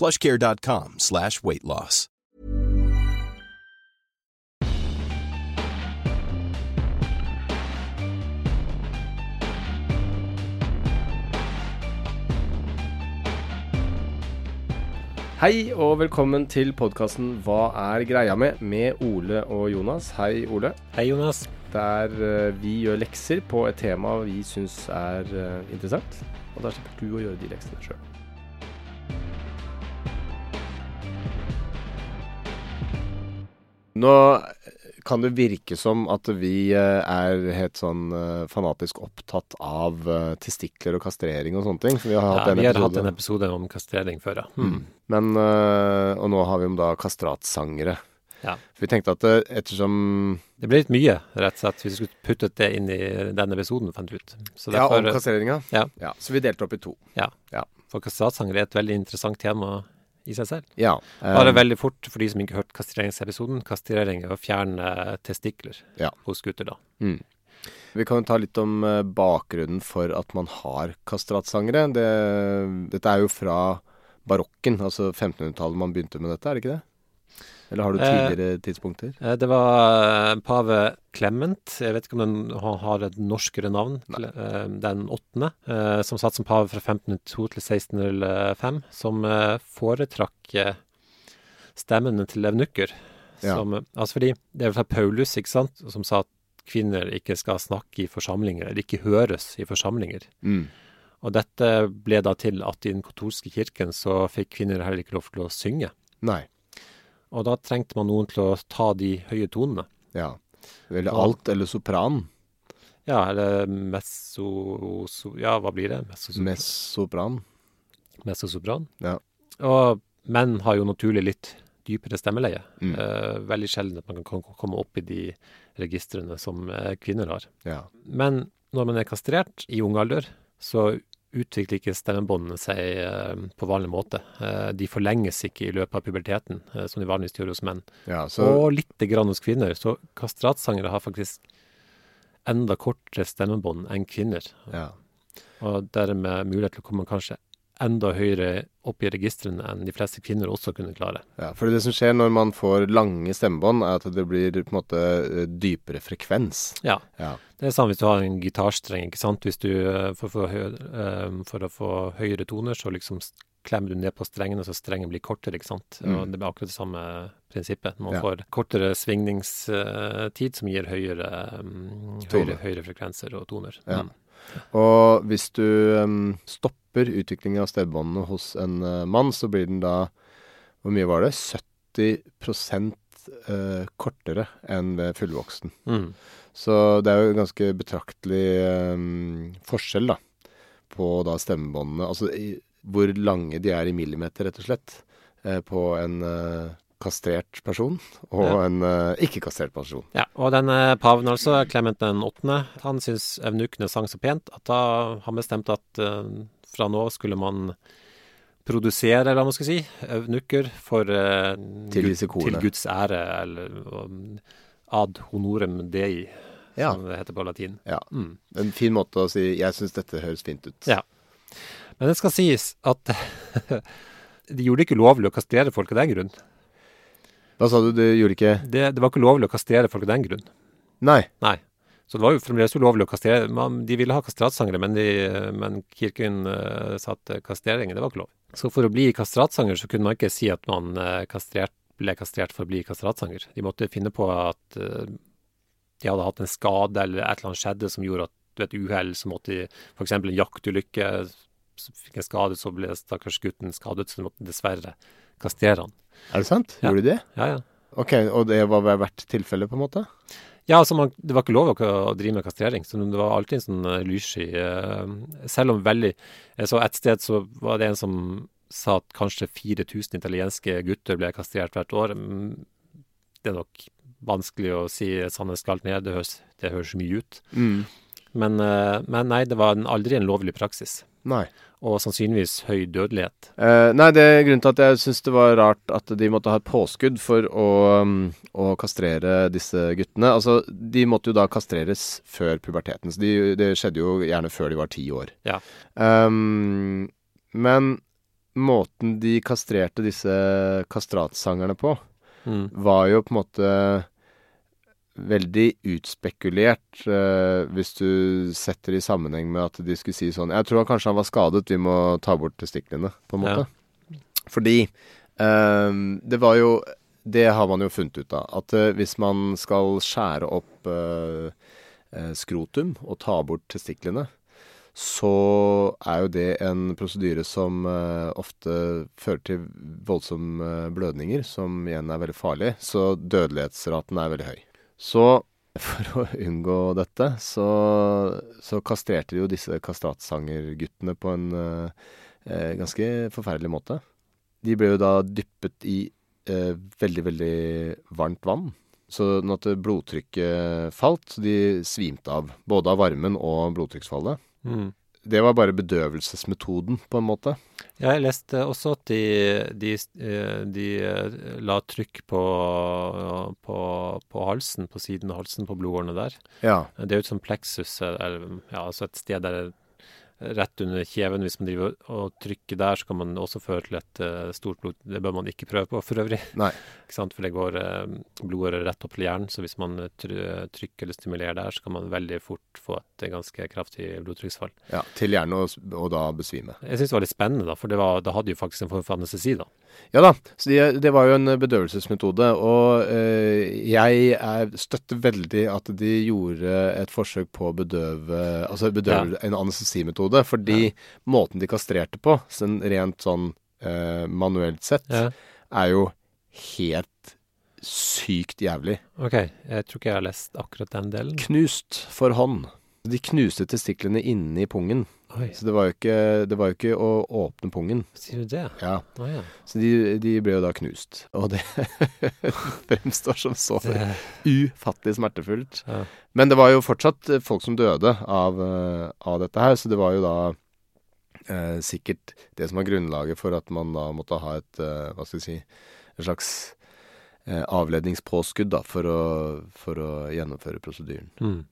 plushcare.com slash weight loss. Hei og velkommen til podkasten Hva er greia med? med Ole og Jonas. Hei, Ole. Hei, Jonas. Der eh, vi gjør lekser på et tema vi syns er eh, interessant. Og der slipper du å gjøre de leksene sjøl. Nå kan det virke som at vi eh, er helt sånn eh, fanatisk opptatt av eh, testikler og kastrering og sånne ting. For vi har hatt Ja, en vi har hatt en episode om kastrering før, ja. Mm. Men, eh, og nå har vi om da kastratsangere. Ja. For vi tenkte at ettersom Det ble litt mye, rett og slett. Vi skulle puttet det inn i den episoden, fant vi ut. Så Ja, om derfor, kastreringa? Ja. ja. Så vi delte opp i to. Ja, for kastratsangere er et veldig interessant tema i seg selv. Ja. Um, Bare veldig fort, for de som ikke har hørt kastreringsepisoden. Kastrering er å fjerne testikler Ja. hos gutter, da. Mm. Vi kan jo ta litt om eh, bakgrunnen for at man har kastratsangere. Det, dette er jo fra barokken, altså 1500-tallet man begynte med dette, er det ikke det? Eller har du Eh, tidligere tidspunkter? Eh, Det var eh, pave Clement, jeg vet ikke om den han har et norskere navn, Nei. eh, den åttende, som satt som pave fra 1502 til 1605, som foretrakk stemmene til evnukker. Ja. Som, Altså fordi det er fra Paulus, ikke sant, som sa at kvinner ikke skal snakke i forsamlinger, eller ikke høres i forsamlinger. Mm. Og dette ble da til at i den katolske kirken så fikk kvinner heller ikke lov til å synge. Nei. Og da trengte man noen til å ta de høye tonene. Ja. Eller alt eller sopran. Ja, eller messo... So, ja, hva blir det? Messo, Messosopran. Ja. Og menn har jo naturlig litt dypere stemmeleie. Mm. Eh, veldig sjelden at man kan komme opp i de registrene som eh, kvinner har. Ja. Men når man er kastrert i ung alder, så utvikler ikke stemmebåndene seg eh, på vanlig måte. Eh, de forlenges ikke i løpet av puberteten, eh, som de vanligvis gjør hos menn. ja så Og lite grann hos kvinner. Så kastratsangere har faktisk enda kortere stemmebånd enn kvinner. ja. Og dermed mulighet til å komme kanskje enda høyere opp i registrene enn de fleste kvinner også kunne klare. ja. For det som skjer når man får lange stemmebånd, er at det blir på en måte eh, dypere frekvens. Ja. Ja. Det er sånn hvis du har en gitarstreng, ikke sant. Hvis du eh, for, for, eh, for å få høyere toner, så liksom klemmer du ned på strengene så strengen blir kortere, ikke sant. Mm. Og det blir akkurat det samme prinsippet. Man Ja. får kortere svingningstid som gir høyere, mm, høyere, høyere frekvenser og toner. Ja. Mm. Og hvis du um, stopper utviklingen av stemmebåndene hos en uh, mann, så blir den da Hvor mye var det? 70 uh, kortere enn ved fullvoksen. Mm. Så det er jo ganske betraktelig um, forskjell da, på da stemmebåndene. Altså i, hvor lange de er i millimeter, rett og slett, uh, på en eh, kastrert person og Ja. en uh, ikke-kastrert person. Ja, og denne paven altså, Clement den åttende, han syns evnukene sang så pent at da han bestemte at uh, fra nå skulle man produsere, eller hva man skal si, evnukker for uh, Til til Guds ære, eller um, ad honorem dei, Ja. som det heter på latin. Ja. Mm. En fin måte å si 'jeg syns dette høres fint ut'. Ja. Men det skal sies at de gjorde det ikke lovlig å kastrere folk av den grunn. Hva sa du, du gjorde ikke Det, det var ikke lovlig å kastrere folk av den grunn. Nei. Nei. Så det var jo fremdeles ulovlig å kastrere. Man, de ville ha kastratsangere, men, de, men kirken uh, sa at kastrering det var ikke lov. Så for å bli kastratsanger så kunne man ikke si at man uh, kastrert, ble kastrert for å bli kastratsanger. De måtte finne på at uh, de hadde hatt en skade eller et eller annet skjedde som gjorde at ved et uhell så måtte de f.eks. en jaktulykke fikk en skade, så ble stakkars gutten skadet, så de måtte dessverre kastrere han. Er det sant? Gjorde de det? Ja, ja. Ok, Og det var ved hvert tilfelle, på en måte? Ja, altså man, Det var ikke lov å, å drive med kastrering, så det var alltid en sånn uh, lyssky uh, Selv om veldig så et sted så var det en som sa at kanskje 4000 italienske gutter ble kastrert hvert år. Mm, Det er nok vanskelig å si sannhetsgalt ned, det høres, det høres mye ut. Mm. Men, men nei, det var aldri en lovlig praksis. Nei. Og sannsynligvis høy dødelighet. Eh, nei, det er grunnen til at jeg syns det var rart at de måtte ha et påskudd for å, um, å kastrere disse guttene. Altså, de måtte jo da kastreres før puberteten, så de, det skjedde jo gjerne før de var ti år. Ja. Um, men måten de kastrerte disse kastratsangerne på, Mm. var jo på en måte veldig utspekulert, eh, hvis du setter det i sammenheng med at de skulle si sånn Jeg tror kanskje han var skadet, vi må ta bort testiklene, på en måte. Fordi eh, det var jo Det har man jo funnet ut av. At eh, hvis man skal skjære opp eh, eh, skrotum og ta bort testiklene, så er jo det en prosedyre som uh, ofte fører til voldsomme blødninger, som igjen er veldig farlig. Så dødelighetsraten er veldig høy. Så for å unngå dette, så, så kastrerte de jo disse kastratsangerguttene på en eh, ganske forferdelig måte. De ble jo da dyppet i eh, veldig, veldig varmt vann. Sånn at blodtrykket falt. Så de svimte av. Både av varmen og blodtrykksfallet. Mm. Det var bare bedøvelsesmetoden, på en måte. Ja, jeg leste også at de, de, eh, de eh, la trykk på, på, på halsen, på siden av halsen på blodårene der. Ja. Det er jo et sånt pleksus, eller ja, altså et sted der rett under kjeven. Hvis man driver og trykker der, så kan man også føre til et uh, stort blod... Det bør man ikke prøve på for øvrig. Nei. ikke sant? For det går uh, blodårer rett opp til hjernen, så hvis man tr trykker eller stimulerer der, så kan man veldig fort få et ganske kraftig blodtrykksfall. Ja, til hjernen, og, og da besvime. Jeg syns det var litt spennende, da, for det var, da hadde jo faktisk en form for anestesi, da. Ja da, så det, det var jo en bedøvelsesmetode. Og uh, jeg er, støtter veldig at de gjorde et forsøk på å bedøve Altså bedøve en anestesimetode. Fordi måten de kastrerte på, sånn rent sånn eh, manuelt sett, Ja. er jo helt sykt jævlig. OK, jeg tror ikke jeg har lest akkurat den delen. Knust for hånd. De knuste testiklene inni pungen. Oi, Så det var jo ikke, det var jo ikke å åpne pungen. sier du det? Ja, Oh, ja. Så de, de ble jo da knust. Og det fremstår som så Det, ufattelig smertefullt. ja. Men det var jo fortsatt folk som døde av, eh, av dette her, så det var jo da eh, sikkert det som var grunnlaget for at man da måtte ha et, eh, hva skal vi si, en slags eh, avledningspåskudd da, for å, for å gjennomføre prosedyren. Mm.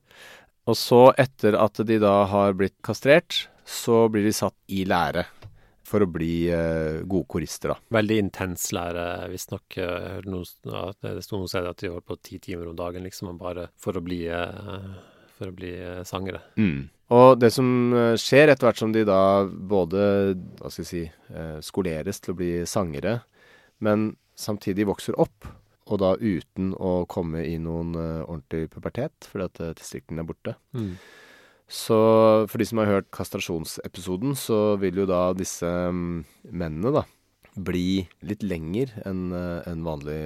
Og så, etter at de da har blitt kastrert, så blir de satt i lære for å bli eh, gode korister, da. Veldig intens lære, visstnok. Jeg ja, det sto noen steder at de holdt på ti timer om dagen, liksom, bare for å bli, eh, for å bli eh, sangere. Og det som eh, skjer etter hvert som de da både hva skal jeg si, skoleres til å bli sangere, men samtidig vokser opp, og da uten å komme i noen eh, ordentlig pubertet, fordi at eh, testiklene er borte. Mm. Så for de som har hørt kastrasjonsepisoden, så vil jo da disse mm, mennene da bli litt lenger enn eh, en vanlig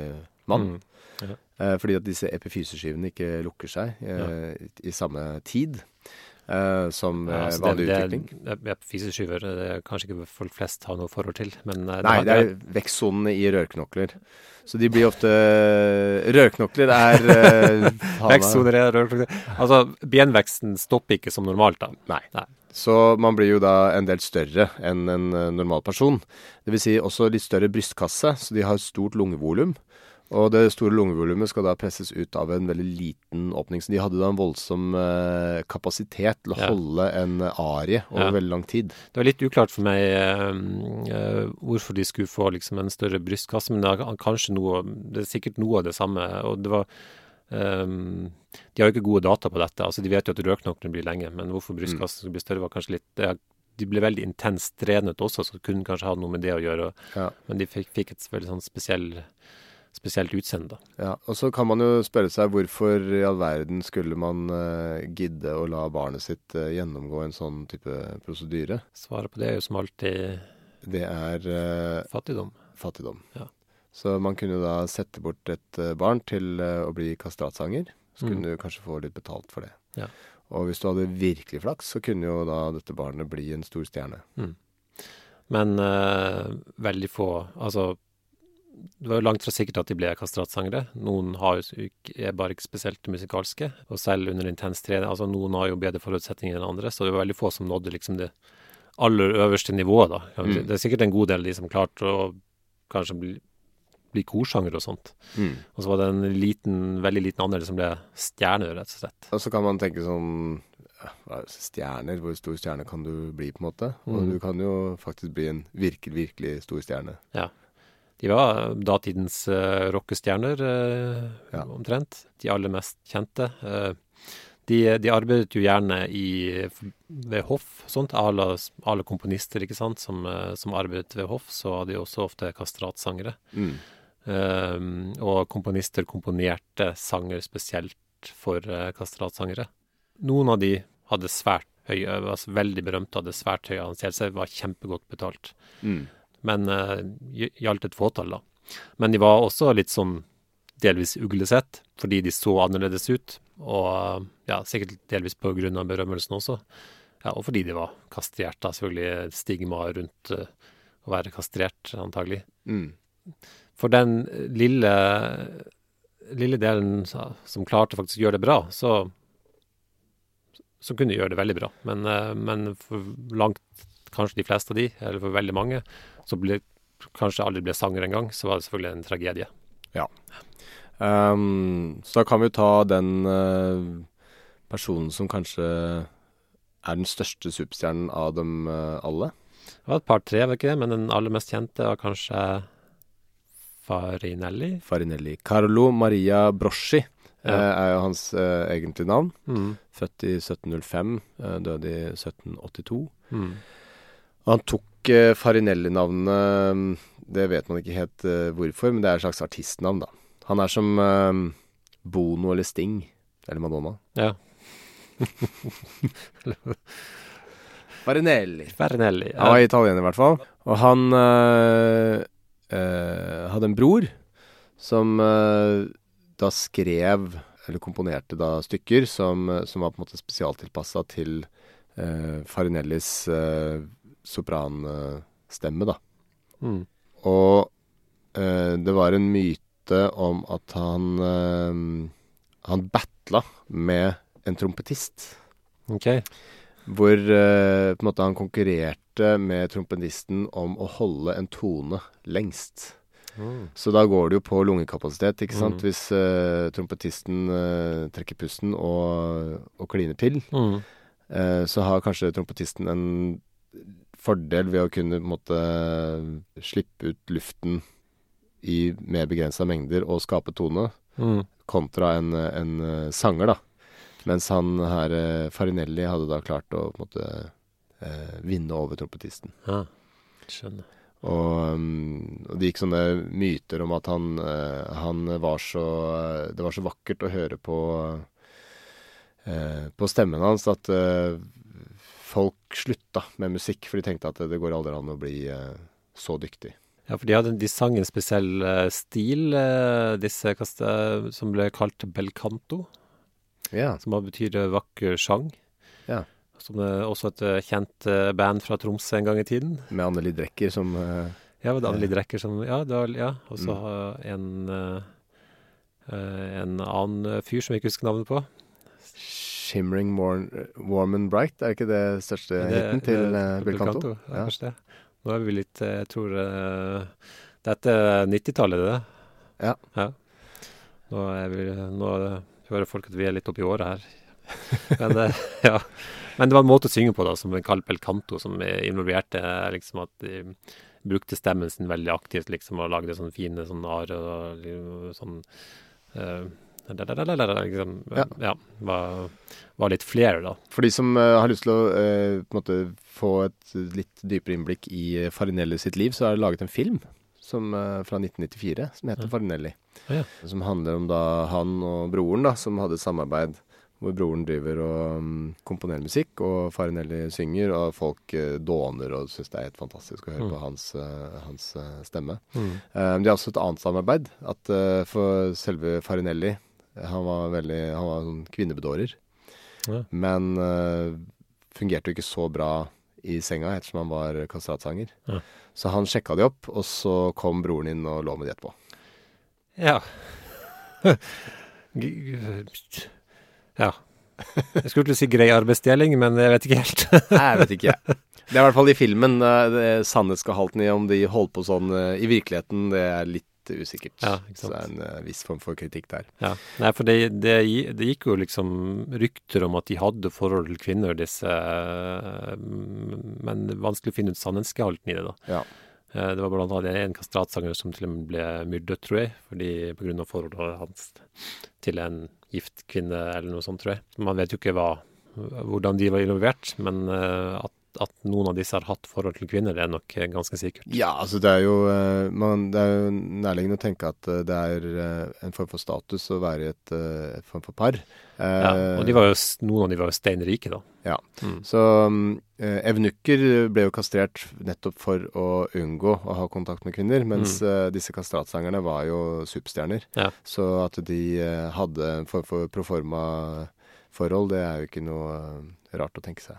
mann. Mm. Ja. Fordi at disse epifyseskivene ikke lukker seg eh, i samme tid eh, som Ja, eh, altså, vanlig det, utvikling. det, det, Fiseskyver det er kanskje ikke folk flest har noe forhold til, men eh, Nei, har- det er vekstsonene i rørknokler. Så de blir ofte Rørknokler er Vekstsoner er rørknokler. Altså, benveksten stopper ikke som normalt, da. Nei. Nei. Så man blir jo da en del større enn en normal person. Det vil si også litt større brystkasse, så de har stort lungevolum. Og det store lungevolumet skal da presses ut av en veldig liten åpning. Så de hadde da en voldsom eh, kapasitet til å Ja. holde en arie over Ja. veldig lang tid. Det var litt uklart for meg eh, eh, hvorfor de skulle få liksom en større brystkasse, men det er kanskje noe Det er sikkert noe av det samme. Og det var eh, De har jo ikke gode data på dette. altså De vet jo at rødknoklene blir lenge, men hvorfor brystkassen skulle bli større, var kanskje litt det, De ble veldig intenst trenet også, så det kunne kanskje ha noe med det å gjøre. Ja. Men de fikk, fikk et veldig sånn spesiell spesielt utseende. Ja, og så kan man jo spørre seg hvorfor i all verden skulle man uh, gidde å la barnet sitt uh, gjennomgå en sånn type prosedyre? Svaret på det er jo som alltid Det er uh, fattigdom. fattigdom. Ja. Så man kunne da sette bort et barn til å bli kastratsanger. Så kunne du kanskje få litt betalt for det. Ja. Og hvis du hadde virkelig flaks, så kunne jo da dette barnet bli en stor stjerne. Men eh, veldig få Altså, det var jo langt fra sikkert at de ble kastratsangere. Noen har jo, er bare ikke spesielt musikalske. Og selv under intens trening Altså, noen har jo bedre forutsetninger enn andre, så det var veldig få som nådde liksom det aller øverste nivået, da. Mm. Det er sikkert en god del av de som klarte å kanskje bli, bli korsanger og sånt. Og så var det en liten, veldig liten andel som ble stjerner, rett og slett. Og så kan man tenke sånn er Stjerner, hvor stor stjerne kan du bli, på en måte? Og Mm. du kan jo faktisk bli en virkelig, virkelig stor stjerne. Ja. De var datidens uh, rockestjerner, uh, Ja. omtrent. De aller mest kjente. Uh, de, de arbeidet jo gjerne i, ved hoff, sånt. Alle, alle komponister, ikke sant, som, som arbeidet ved hoff, så hadde de også ofte kastratsangere. Mm. Og komponister komponerte sanger spesielt for kastratsangere. Noen av de hadde svært høy, var veldig berømte, hadde svært høy anseelse, var kjempegodt betalt Mm. Men uh, gjaldt et fåtall, da. Men de var også litt sånn delvis uglesett, fordi de så annerledes ut, og ja, sikkert delvis av berømmelsen også. Ja, og fordi de var kastrert, da. Selvfølgelig stigma rundt uh, å være kastrert, antagelig. Mm. For den lille, lille delen som klarte faktisk å gjøre det bra, så, så kunne de gjøre det veldig bra. Men, uh, men for langt, kanskje de fleste av de, eller for veldig mange, så kanskje aldri ble sanger engang, så var det selvfølgelig en tragedie. Um, så da kan vi ta den uh, personen som kanskje er den største superstjernen av dem uh, alle. Det var et par-tre, var ikke det? Men den aller mest kjente var kanskje Farinelli. Farinelli. Carlo Maria Broschi eh, Ja. er jo hans uh, egentlige navn. Mm. Født i 1705, uh, døde i 1782. Mm. Han tok eh, Farinelli-navnet mm, Det vet man ikke helt eh, hvorfor, men det er et slags artistnavn, da. Han er som eh, Bono eller Sting. Eller Madonna. Ja. Farinelli. Farinelli. Han var italiener, i hvert fall. Og han eh, eh, hadde en bror som eh, da skrev, eller komponerte da stykker som, som var på en måte spesialtilpassa til eh, Farinellis eh, sopranstemme, da. Mm. Og eh, det var en myte om at han eh, Han battla med en trompetist. OK. Hvor eh, på en måte han konkurrerte med trompetisten om å holde en tone lengst. Mm. Så da går det jo på lungekapasitet, ikke sant. Mm. Hvis uh, trompetisten uh, trekker pusten og, og kliner til, Mm. så har kanskje trompetisten en fordel ved å kunne måte slippe ut luften i mer begrensa mengder og skape tone, Mm. kontra en, en eh, sanger, da. Mens han her, eh, Farinelli, hadde da klart å måte eh, vinne over trompetisten. Ja. Skjønner. Og, um, og det gikk sånne myter om at han, han var så Det var så vakkert å høre på eh, på stemmen hans at folk slutta med musikk, for de tenkte at det går aldri an å bli eh, så dyktig. Ja, for de, hadde, de sang en spesiell eh, stil, eh, disse kaste, som ble kalt bel canto, Ja. som betyr vakker sang. Ja. Som er også et kjent band fra Tromsø en gang i tiden. Med Anneli Drecker som Ja, det var Anneli Drecker som Ja, det ja. og så Mm. en en annen fyr som jeg ikke husker navnet på. Shimmering Warm, warm and Bright, er ikke det største Det- hiten til uh, Bel Belcanto? Ja, Ja. det. Nå er vi litt eh, Jeg tror uh, Dette er 90-tallet, det. Ja. Nå, er vi, nå hører folk at vi er litt oppi året her. Men, eh, ja. Men det var en måte å synge på da, som en kalt bel canto, som involverte liksom at de brukte stemmen sin veldig aktivt liksom, og lagde sånne fine sånne are og sånn liksom, Ja. ja. var, var litt flere, da. For de som uh, har lyst til å uh, måte få et litt dypere innblikk i Farinelli sitt liv, så er det laget en film som, uh, fra 1994 som heter Farinelli. Ja. Som handler om da han og broren da, som hadde et samarbeid hvor broren driver og mm, komponerer musikk, og Farinelli synger, og folk eh, dåner og syns det er helt fantastisk å høre på hans, eh, hans eh, stemme. Mm. Um, de har også et annet samarbeid. At eh, for selve Farinelli Han var veldig Han var sånn kvinnebedårer. Ja. Men uh, fungerte jo ikke så bra i senga ettersom han var kastratsanger. Ja. Så han sjekka de opp, og så kom broren inn og lå med de etterpå. Ja. Ja. Jeg skulle til å si grei arbeidsdeling, men jeg vet ikke helt. Nei, jeg vet ikke, jeg. Det er i hvert fall i filmen. eh, Sannhetsgehalten i om de holdt på sånn eh, i virkeligheten, det er litt usikkert. Ja, Så det er en uh, viss form for kritikk der. Ja. Nei, for det, det, det gikk jo liksom rykter om at de hadde forhold til kvinner, disse Men det er vanskelig å finne ut sannhetsgehalten i det, da. Ja. Eh, Det var blant annet en kastratsanger som til og med ble myrdet, tror jeg, fordi av forholdet hans til en gift kvinne eller noe sånt, tror jeg. Man vet jo ikke hva, hvordan de var involvert, men eh, at, at noen av disse har hatt forhold til kvinner, det er nok eh, ganske sikkert. Ja, altså det er jo eh, man, Det er jo nærliggende å tenke at eh, det er en form for status å være i et, et form for par. Ja, og de var jo, noen av de var jo steinrike, da. Ja. Mm. Så evnukker ble jo kastrert nettopp for å unngå å ha kontakt med kvinner, mens mm. disse kastratsangerne var jo superstjerner. Ja. Så at de hadde en form for proforma-forhold, det er jo ikke noe rart å tenke seg.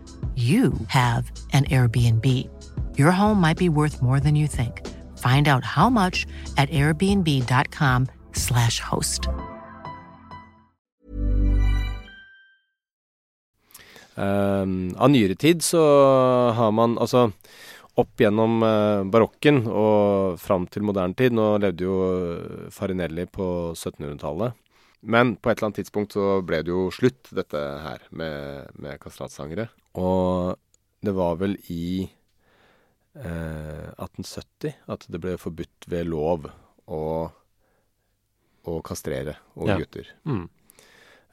you have an Airbnb. Your home might be worth more than you think. Find out how much at airbnb.com/slash host. Um, av nyere tid så har man altså opp gjennom eh, barokken og fram til moderne tid Nå levde jo eh, Farinelli på 1700-tallet. Men på et eller annet tidspunkt så ble det jo slutt, dette her, med, med kastratsangere. Og det var vel i eh, 1870 at det ble forbudt ved lov å, å kastrere unge Ja. gutter. Mm.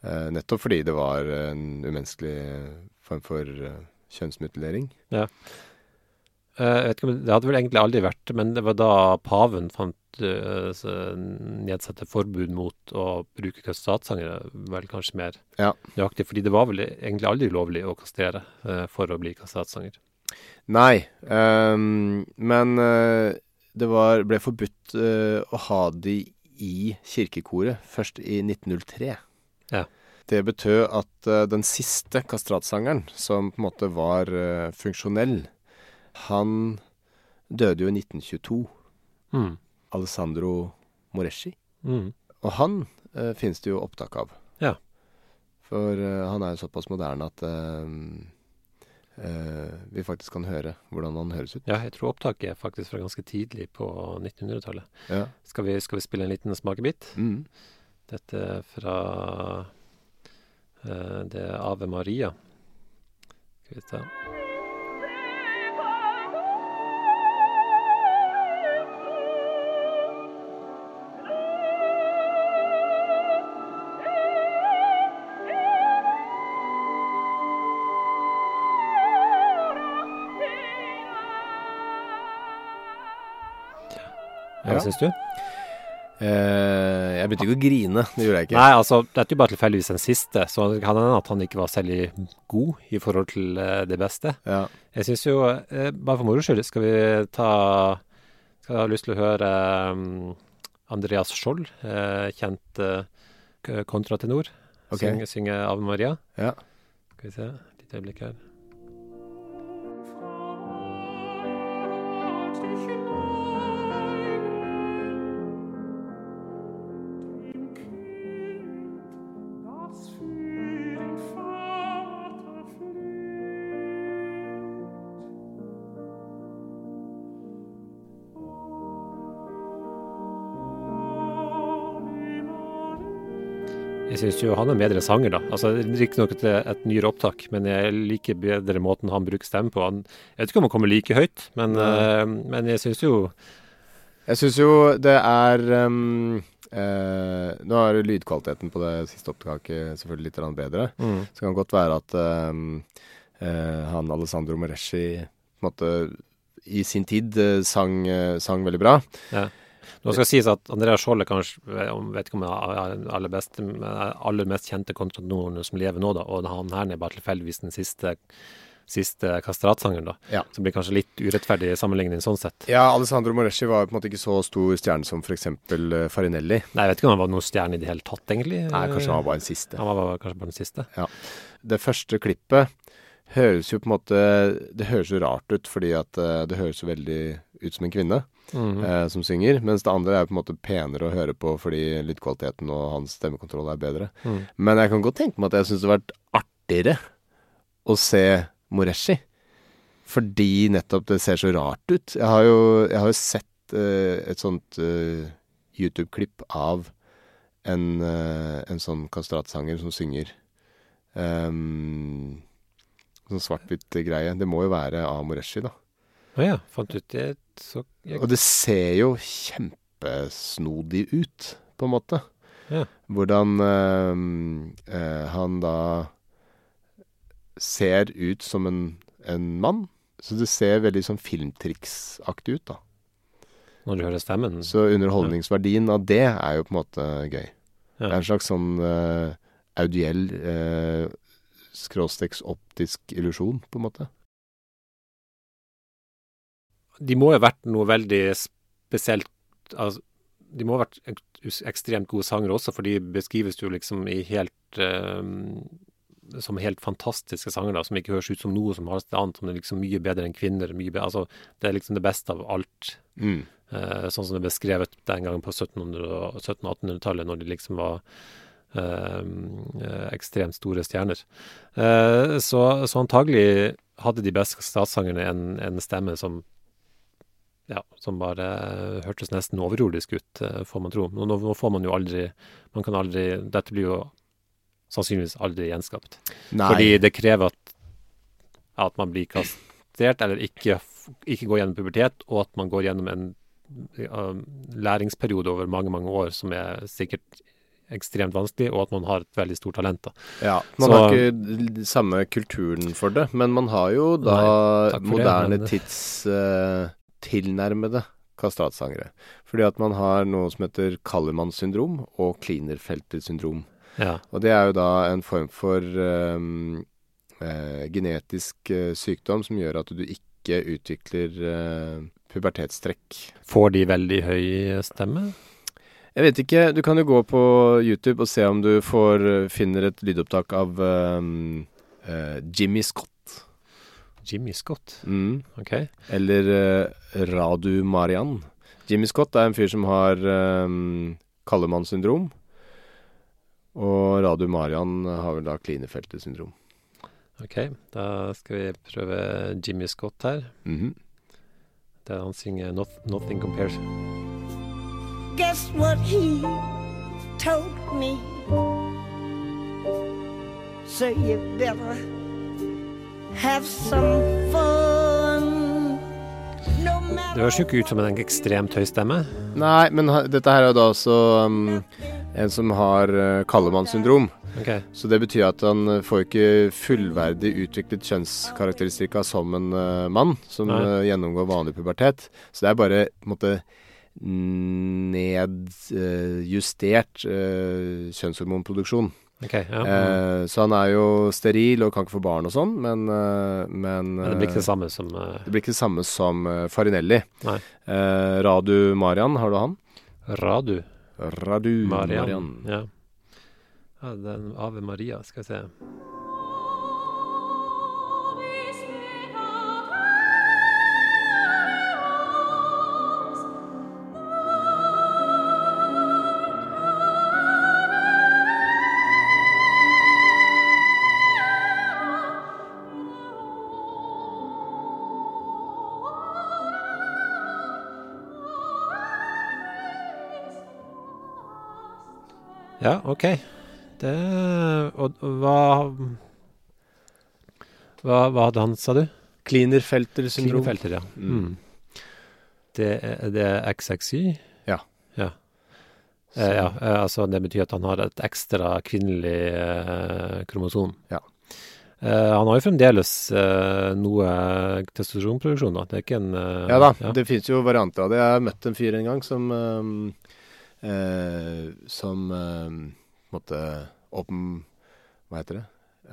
Eh, nettopp fordi det var en umenneskelig form for eh, kjønnsmutilering. Eh, vet ikke Det hadde vel egentlig aldri vært men det var da paven fant uh, nedsatte forbud mot å bruke kastratsangere, vel kanskje mer Ja. nøyaktig. Fordi det var vel egentlig aldri lovlig å kastrere uh, for å bli kastratsanger. Nei, um, men uh, det var, ble forbudt eh, å ha de i kirkekoret først i 1903. Ja. Det betød at eh, den siste kastratsangeren, som på en måte var eh, funksjonell, han døde jo i 1922. Mm. Alessandro Moreschi. Mm. Og han eh, finnes det jo opptak av. Ja. For eh, han er jo såpass moderne at eh, eh, vi faktisk kan høre hvordan han høres ut. Ja, jeg tror opptaket er faktisk fra ganske tidlig på 1900-tallet. Ja. Skal, vi- skal vi spille en liten smakebit? Mm. Dette er fra eh, Det er Ave Maria. Skal vi se. Ja, Ja. Hva syns du? Uh, jeg begynte ikke å grine, det gjorde jeg ikke. Nei, altså, dette er jo bare tilfeldigvis den siste, så det kan hende at han ikke var særlig god i forhold til uh, det beste. Ja. Jeg syns jo, uh, bare for moro skyld, skal vi ta Skal ha lyst til å høre um, Andreas Skjold, kjent kontratenor, okay. synge, synge Ave Maria. Ja. Skal vi se, et lite øyeblikk her. Jeg syns jo han er en bedre sanger, da. Altså, Riktignok et, et nyere opptak, men jeg liker bedre måten han bruker stemme på. Han, jeg vet ikke om han kommer like høyt, men, uh, men jeg syns jo Jeg syns jo det er um, uh, Nå er lydkvaliteten på det siste opptaket selvfølgelig litt bedre. mm, Så kan det godt være at um, uh, han Alessandro Moreschi på en måte i sin tid sang, sang veldig bra. Nå skal det sies at Andreas Skjold er kanskje vet ikke om jeg er aller beste, er aller mest kjente kontranoren som lever nå, da. Og han her er bare tilfeldigvis den siste, siste kastratsangeren, da. Ja. Som blir kanskje litt urettferdig sammenligning sånn sett. Ja, Alessandro Moreschi var på en måte ikke så stor stjerne som f.eks. Uh, Farinelli. Nei, jeg vet ikke om han var noen stjerne i det hele tatt, egentlig. Nei, kanskje han var bare den siste. Han var kanskje bare den siste. Ja. Det første klippet høres jo på en måte Det høres jo rart ut, fordi at eh, det høres jo veldig ut som en kvinne Mhm. eh, som synger. Mens det andre er på en måte penere å høre på fordi lydkvaliteten og hans stemmekontroll er bedre. Mm. Men jeg kan godt tenke meg at jeg syns det har vært artigere å se Moreshi. Fordi nettopp det ser så rart ut. Jeg har jo, jeg har jo sett eh, et sånt eh, YouTube-klipp av en, eh, en sånn kastratsanger som synger um, Sånn svart-hvitt-greie. Det må jo være av Moreshi, da. Å ja, fant ut det så jeg, Og det ser jo kjempesnodig ut, på en måte. Ja. Hvordan eh, eh, han da ser ut som en, en mann. Så det ser veldig sånn filmtriksaktig ut, da. Når du hører stemmen. Så underholdningsverdien av det er jo på en måte gøy. Det er en slags sånn eh, audiell eh, skråstreks optisk illusjon, på en måte. De må jo ha vært noe veldig spesielt altså, De må ha vært ekstremt gode sangere også, for de beskrives jo liksom i helt eh, Som helt fantastiske sangere, som ikke høres ut som noe som helst annet. Som er liksom mye bedre enn kvinner. Mye bedre, altså, det er liksom det beste av alt. Mm. Eh, sånn som det er beskrevet den gangen på 1700- og 1700-1800-tallet, når de liksom var eh, ekstremt store stjerner. Eh, så, så antagelig hadde de beste statssangerne en, en stemme som ja, som bare hørtes nesten overjordisk ut, eh, får man tro. Nå, nå får man jo aldri Man kan aldri Dette blir jo sannsynligvis aldri gjenskapt. Nei. Fordi det krever at, at man blir kastert, eller ikke, ikke går gjennom pubertet, og at man går gjennom en uh, læringsperiode over mange, mange år som er sikkert ekstremt vanskelig, og at man har et veldig stort talent. da. Ja, man Så- har ikke samme kulturen for det, men man har jo da Nei, moderne det, men- tids eh, tilnærmede kastratsangere. Fordi at man har noe som heter Kallemanns syndrom og Klinerfelter syndrom. Ja. Og det er jo da en form for um, uh, genetisk uh, sykdom som gjør at du ikke utvikler uh, pubertetstrekk. Får de veldig høy stemme? Jeg vet ikke, du kan jo gå på YouTube og se om du får, finner et lydopptak av um, Jimmy Scott. Jimmy Scott, Mm. Okay. Eller uh, Radu Marian. Jimmy Scott er en fyr som har um, Kallemanns syndrom. Og Radu Marian har vel da Klinefeltet syndrom. ok, Da skal vi prøve Jimmy Scott her. Mhm. Der han synger Not, 'Nothing Compares'. Guess what he told me? So you better have some fun. No Det høres jo ikke ut som en ekstremt høy stemme. Nei, men dette her er jo da også um, en som har uh, Kallemanns syndrom. Ok, Så det betyr at han uh, får ikke fullverdig utviklet kjønnskarakteristika som en uh, mann som uh, gjennomgår vanlig pubertet. Så det er bare på en måte nedjustert eh, kjønnshormonproduksjon. Ok, ja. Eh, så han er jo steril og kan ikke få barn og sånn, men, eh, men, Men det blir ikke det eh, samme som eh, det blir ikke det samme som Farinelli. Eh, Radu Marian, har du han? Radu. Radu Marian. Marian. Ja. ja, den Ave Maria, skal vi se. Ja, OK. Det Og og hva Hva, hva hadde han, sa du? Klinerfelter syndrom. Klinerfelter, ja. Mm. Mm. Det, er- det er XXY? Ja. Ja. Eh, ja, eh, altså det betyr at han har et ekstra kvinnelig eh, kromosom. Ja. Eh, han har jo fremdeles eh, noe testosteronproduksjon, da. Det er ikke en eh, Ja da, det finnes jo varianter av det. Jeg har møtt en fyr en gang som ehm, eh, Som um, måtte åpen... Hva heter det?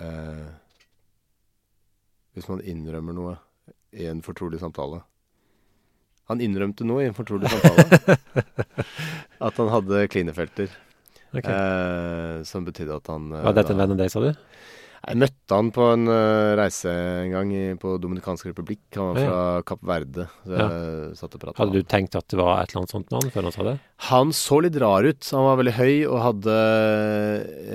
Eh, hvis man innrømmer noe i en fortrolig samtale. Han innrømte noe i en fortrolig samtale. at han hadde klinefelter. Okay. Eh, som betydde at han eh, Var dette en venn av deg, sa du? Jeg møtte han på en eh, reise en gang i, på Dominikansk republikk. Han var Ja. fra Kapp Verde. Så jeg satt og pratet Hadde du tenkt at det var et eller annet sånt navn før han sa det? Han så litt rar ut. Han var veldig høy og hadde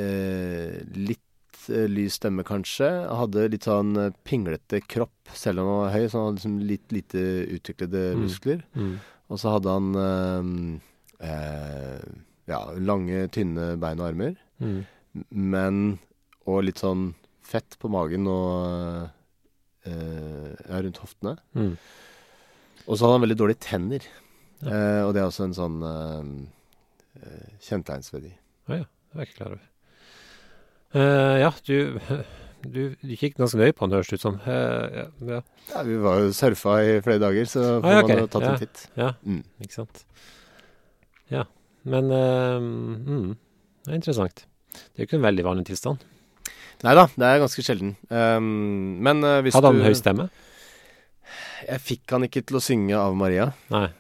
eh, litt eh, lys stemme, kanskje. Hadde litt sånn eh, pinglete kropp, selv om han var høy. Så han hadde liksom litt lite utviklede Mm. muskler. Mm. Og så hadde han eh, ja, lange, tynne bein og armer. Mm. Men Og litt sånn fett på magen og eh, ja, rundt hoftene. Mm. Og så hadde han veldig dårlige tenner. Ja. Eh, og det er også en sånn eh, eh, kjennetegnsverdi. Å ja, det var jeg ikke klar over. Uh, ja, du, du, du kikket ganske nøye på han, høres det ut som. Uh, ja, ja, vi var jo surfa i flere dager, så får Ah, ja, okay. man jo tatt Ja. en titt. ja, Mm. ikke sant. Ja, men uh, mm, det er interessant. Det er jo ikke en veldig vanlig tilstand. Nei da, det er ganske sjelden. Um, men uh, hvis Hadde han du høy stemme? Jeg fikk han ikke til å synge av Maria, Nei.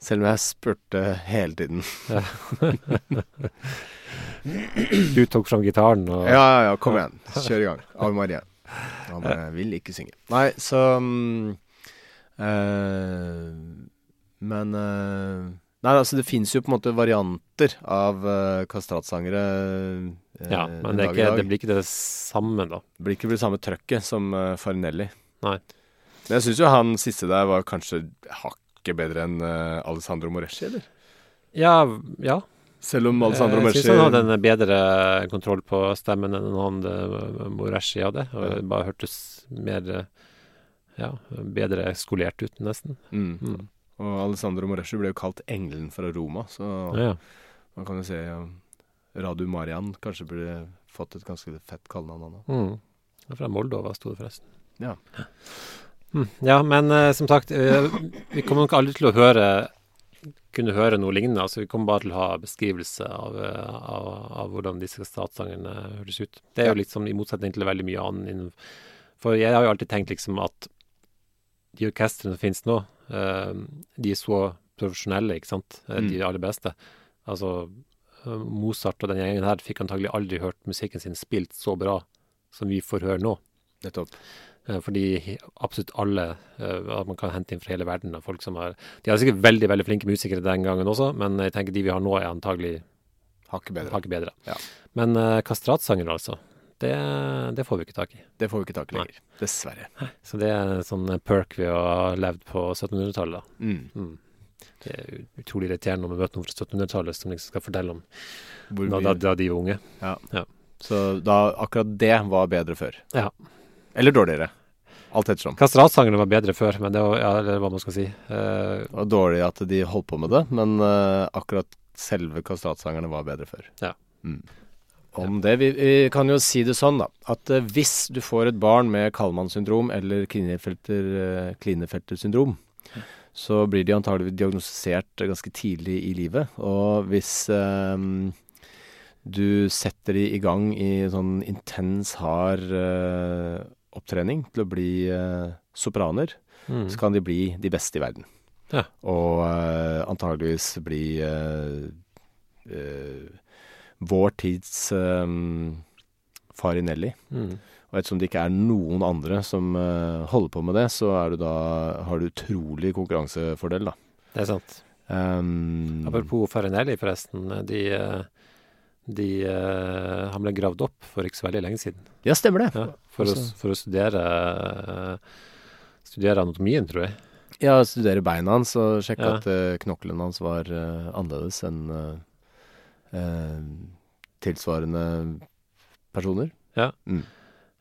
selv om jeg spurte hele tiden. Du tok fram gitaren og Ja, ja, ja, kom igjen. Kjør i gang. Av Maria. Han bare vil ikke synge. Nei, så um, uh, Men eh, Nei, altså det fins jo på en måte varianter av uh, kastratsangere. Uh, Ja, men det, ikke, det blir ikke det samme, da. Det blir ikke det samme trøkket som uh, Farinelli. Nei. Men jeg syns jo han siste der var kanskje hakket bedre enn uh, Alessandro Moreschi, eller? Ja, ja. Selv om Alessandro jeg Moreschi syns han hadde en bedre kontroll på stemmen enn han eh, Moreshi hadde. Og det bare hørtes mer ja, bedre skolert ut, nesten. mm. Mm. Og Alessandro Moreschi ble jo kalt engelen fra Roma, så Ja, man kan jo se ja, Radu Marian kanskje burde fått et ganske fett kallenavn, han òg. mm. Det er Fra Moldova sto det forresten. Ja. Mm. Ja, men uh, som sagt, uh, vi kommer nok aldri til å høre kunne høre noe lignende. altså Vi kommer bare til å ha beskrivelse av, eh, av, av hvordan disse statssangerne høres ut. Det er jo liksom i motsetning til veldig mye annet For jeg har jo alltid tenkt liksom at de orkestrene som finnes nå, eh, de er så profesjonelle, ikke sant. Eh, Mm. De aller beste. Altså eh, Mozart og den gjengen her fikk antagelig aldri hørt musikken sin spilt så bra som vi får høre nå. Nettopp. Fordi absolutt alle at man kan hente inn fra hele verden av folk som har De er sikkert veldig veldig flinke musikere den gangen også, men jeg tenker de vi har nå, er antagelig Hakket bedre. Hakke bedre. Ja. Men uh, kastratsangere, altså, det, det får vi ikke tak i. Det får vi ikke tak i Nei. lenger. Dessverre. Så det er en sånn perk ved å ha levd på 1700-tallet. da. Mm. Mm. Det er utrolig irriterende når vi møter noen fra 1700-tallet som liksom skal fortelle om Hvor da, da, de var unge. Så da akkurat det var bedre før. Ja. Eller dårligere. Alt ettersom. Kastratsangerne var bedre før, men det var, ja, eller hva man skal si. Uh, Det var dårlig at de holdt på med det, men uh, akkurat selve kastratsangerne var bedre før. Ja. Mm. Om det, vi, vi kan jo si det sånn, da, at uh, hvis du får et barn med Kallmann syndrom eller Klinefelter, uh, Klinefelter syndrom, så blir de antagelig diagnostisert ganske tidlig i livet. Og hvis eh, du setter de i gang i sånn intens, hard eh, opptrening til å bli eh, sopraner, Mm. så kan de bli de beste i verden. Ja. Og eh, antageligvis bli uh, eh, vår tids um, Farinelli. Mm. Og ettersom det ikke er noen andre som uh, holder på med det, så du da, har du utrolig konkurransefordel, da. Det er sant. Um, Apropos Farinelli, forresten. De, eh, de uh, Han ble gravd opp for ikke så veldig lenge siden. ja, stemmer det. Ja, for, å, for å studere uh, Studere anatomien, tror jeg. Ja, studere beina hans og sjekke Ja. at knoklene hans var annerledes enn eh, tilsvarende personer. Ja. Mm.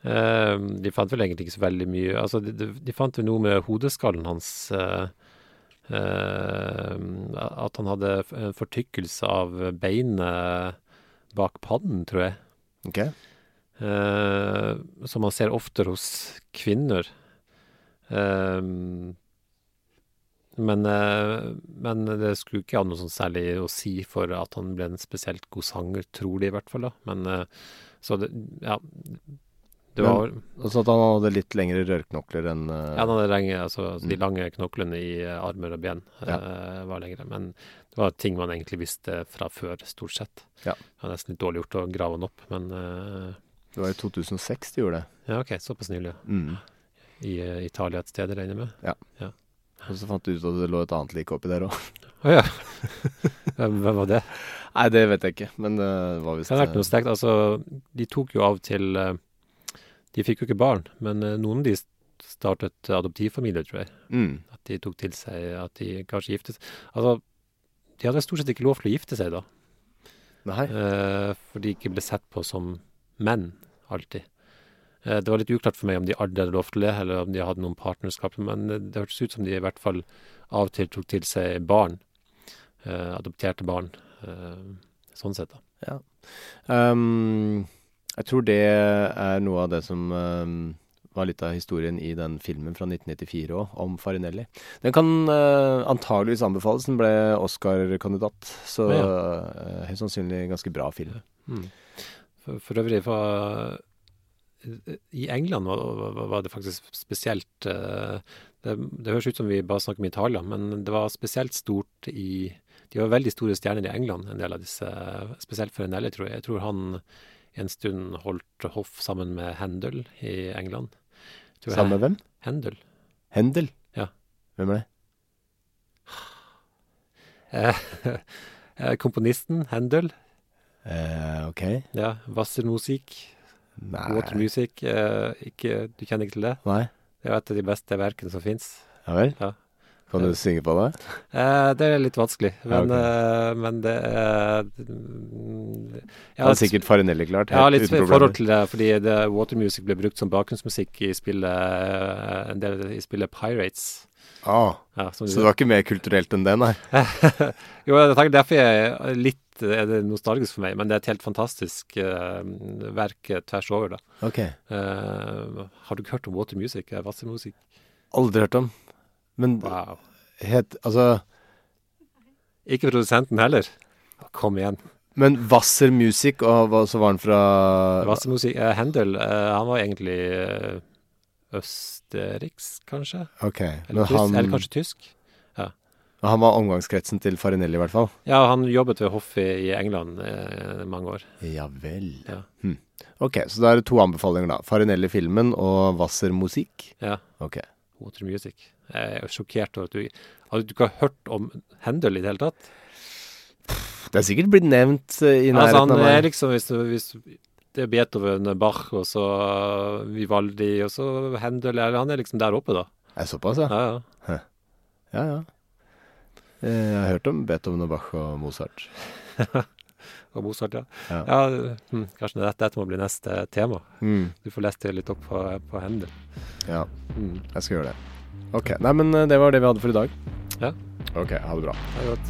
Eh, de fant vel egentlig ikke så veldig mye Altså, de, de, fant vel noe med hodeskallen hans eh, eh, At han hadde en fortykkelse av beinet bak pannen, tror jeg. Ok. Eh, som man ser oftere hos kvinner. Eh, men, eh, men det skulle ikke ha noe sånn særlig å si for at han ble en spesielt god sanger, tror de i hvert fall. da. Men eh, så det, ja. Det var men, altså at han hadde litt lengre rørknokler enn eh, ja, han hadde lenge, altså, altså, De Mm. lange knoklene i armer og ben eh, var lengre. Men det var ting man egentlig visste fra før, stort sett. Ja. Det var nesten litt dårlig gjort å grave han opp, men uh, Det var i 2006 de gjorde det. ja, OK, såpass nylig. Mm. I uh, Italia et sted, regner jeg med. Og så fant du ut at det lå et annet lik oppi der òg. Å ja. Hvem var det? Nei, det vet jeg ikke, men det var visst Det har vært noe sterkt. Altså, de tok jo av til eh, De fikk jo ikke barn, men eh, noen av de startet adoptivfamilie, tror jeg. mm. At de tok til seg At de kanskje giftet seg Altså, de hadde stort sett ikke lov til å gifte seg da. Nei. Eh, for de ikke ble sett på som menn, alltid. Eh, det var litt uklart for meg om de aldri hadde lov til det, eller om de hadde noen partnerskap, men det, det hørtes ut som de i hvert fall av og til tok til seg barn. Eh, adopterte barn. Eh, sånn sett, da. Um, jeg tror det er noe av det som um, var litt av historien i den filmen fra 1994 òg, om Farinelli. Den kan uh, antageligvis anbefales. Den ble Oscar-kandidat, så Ja. uh, helt sannsynlig ganske bra film. Mm. For, for øvrig var I England var, var, det faktisk spesielt eh, det, det høres ut som vi bare snakker om Italia, men det var spesielt stort i De var veldig store stjerner i England, en del av disse. Spesielt for Nelly, tror jeg. Jeg tror han en stund holdt hoff sammen med Handel i England. Sammen med hvem? Handel. Handel? Ja. Hvem er det? Eh, eh, komponisten Handel. Eh, ok. Ja, Wassermusik. Nei. Watermusic. Eh, ikke, du kjenner ikke til det? Nei. Det er jo et av de beste verkene som fins. Ja vel? Ja. Kan du synge på det? Eh, det er litt vanskelig, Ja, men, ok. eh, men det er Det er sikkert Farinelli klart. Ja, litt uten forhold til det, fordi det, Watermusic ble brukt som bakgrunnsmusikk i spillet eh, En del i spillet Pirates. Ah, Ja, så det var ikke mer kulturelt enn det, nei? jo, det er derfor jeg er litt det nostalgisk for meg, men det er et helt fantastisk uh, verk tvers over, da. Ok. Uh, har du ikke hørt om Water Music? Wassermusic? Aldri hørt om. Men Wow. het Altså Ikke produsenten heller. Kom igjen. Men Wasser Music, og hva, så var han fra Wasser Music, uh, Handel, eh, han var egentlig eh, østerriks, kanskje? Ok. Eller, Men tysk, han, eller kanskje tysk? Han var omgangskretsen til Farinelli, i hvert fall? Ja, han jobbet ved hoffet i England eh, mange år. Ja vel. Ja. Hm. Ok, så da er det to anbefalinger, da. Farinelli-filmen og Wasser Musik. Ja. Ok. Water Music. Jeg er sjokkert over at du Hadde du ikke har hørt om Handel i det hele tatt? Det er sikkert blitt nevnt eh, i Altså, nærheten han av er liksom hvis, hvis Det er Beethoven, Bach og så Vivaldi og så Handel Han er liksom der oppe, da. Er såpass, ja? Ja, ja. Ja, ja. Eh, Jeg har hørt om Beethoven og Bach og Mozart. Og Mozart, ja. Ja. ja hm, kanskje dette, dette må bli neste tema. Mm, Du får lest det litt opp på, på hendene. ja, Mm. jeg skal gjøre det. Ok. Nei, men eh, det var det vi hadde for i dag. Ja. Ok, ha det bra. Ha Det godt.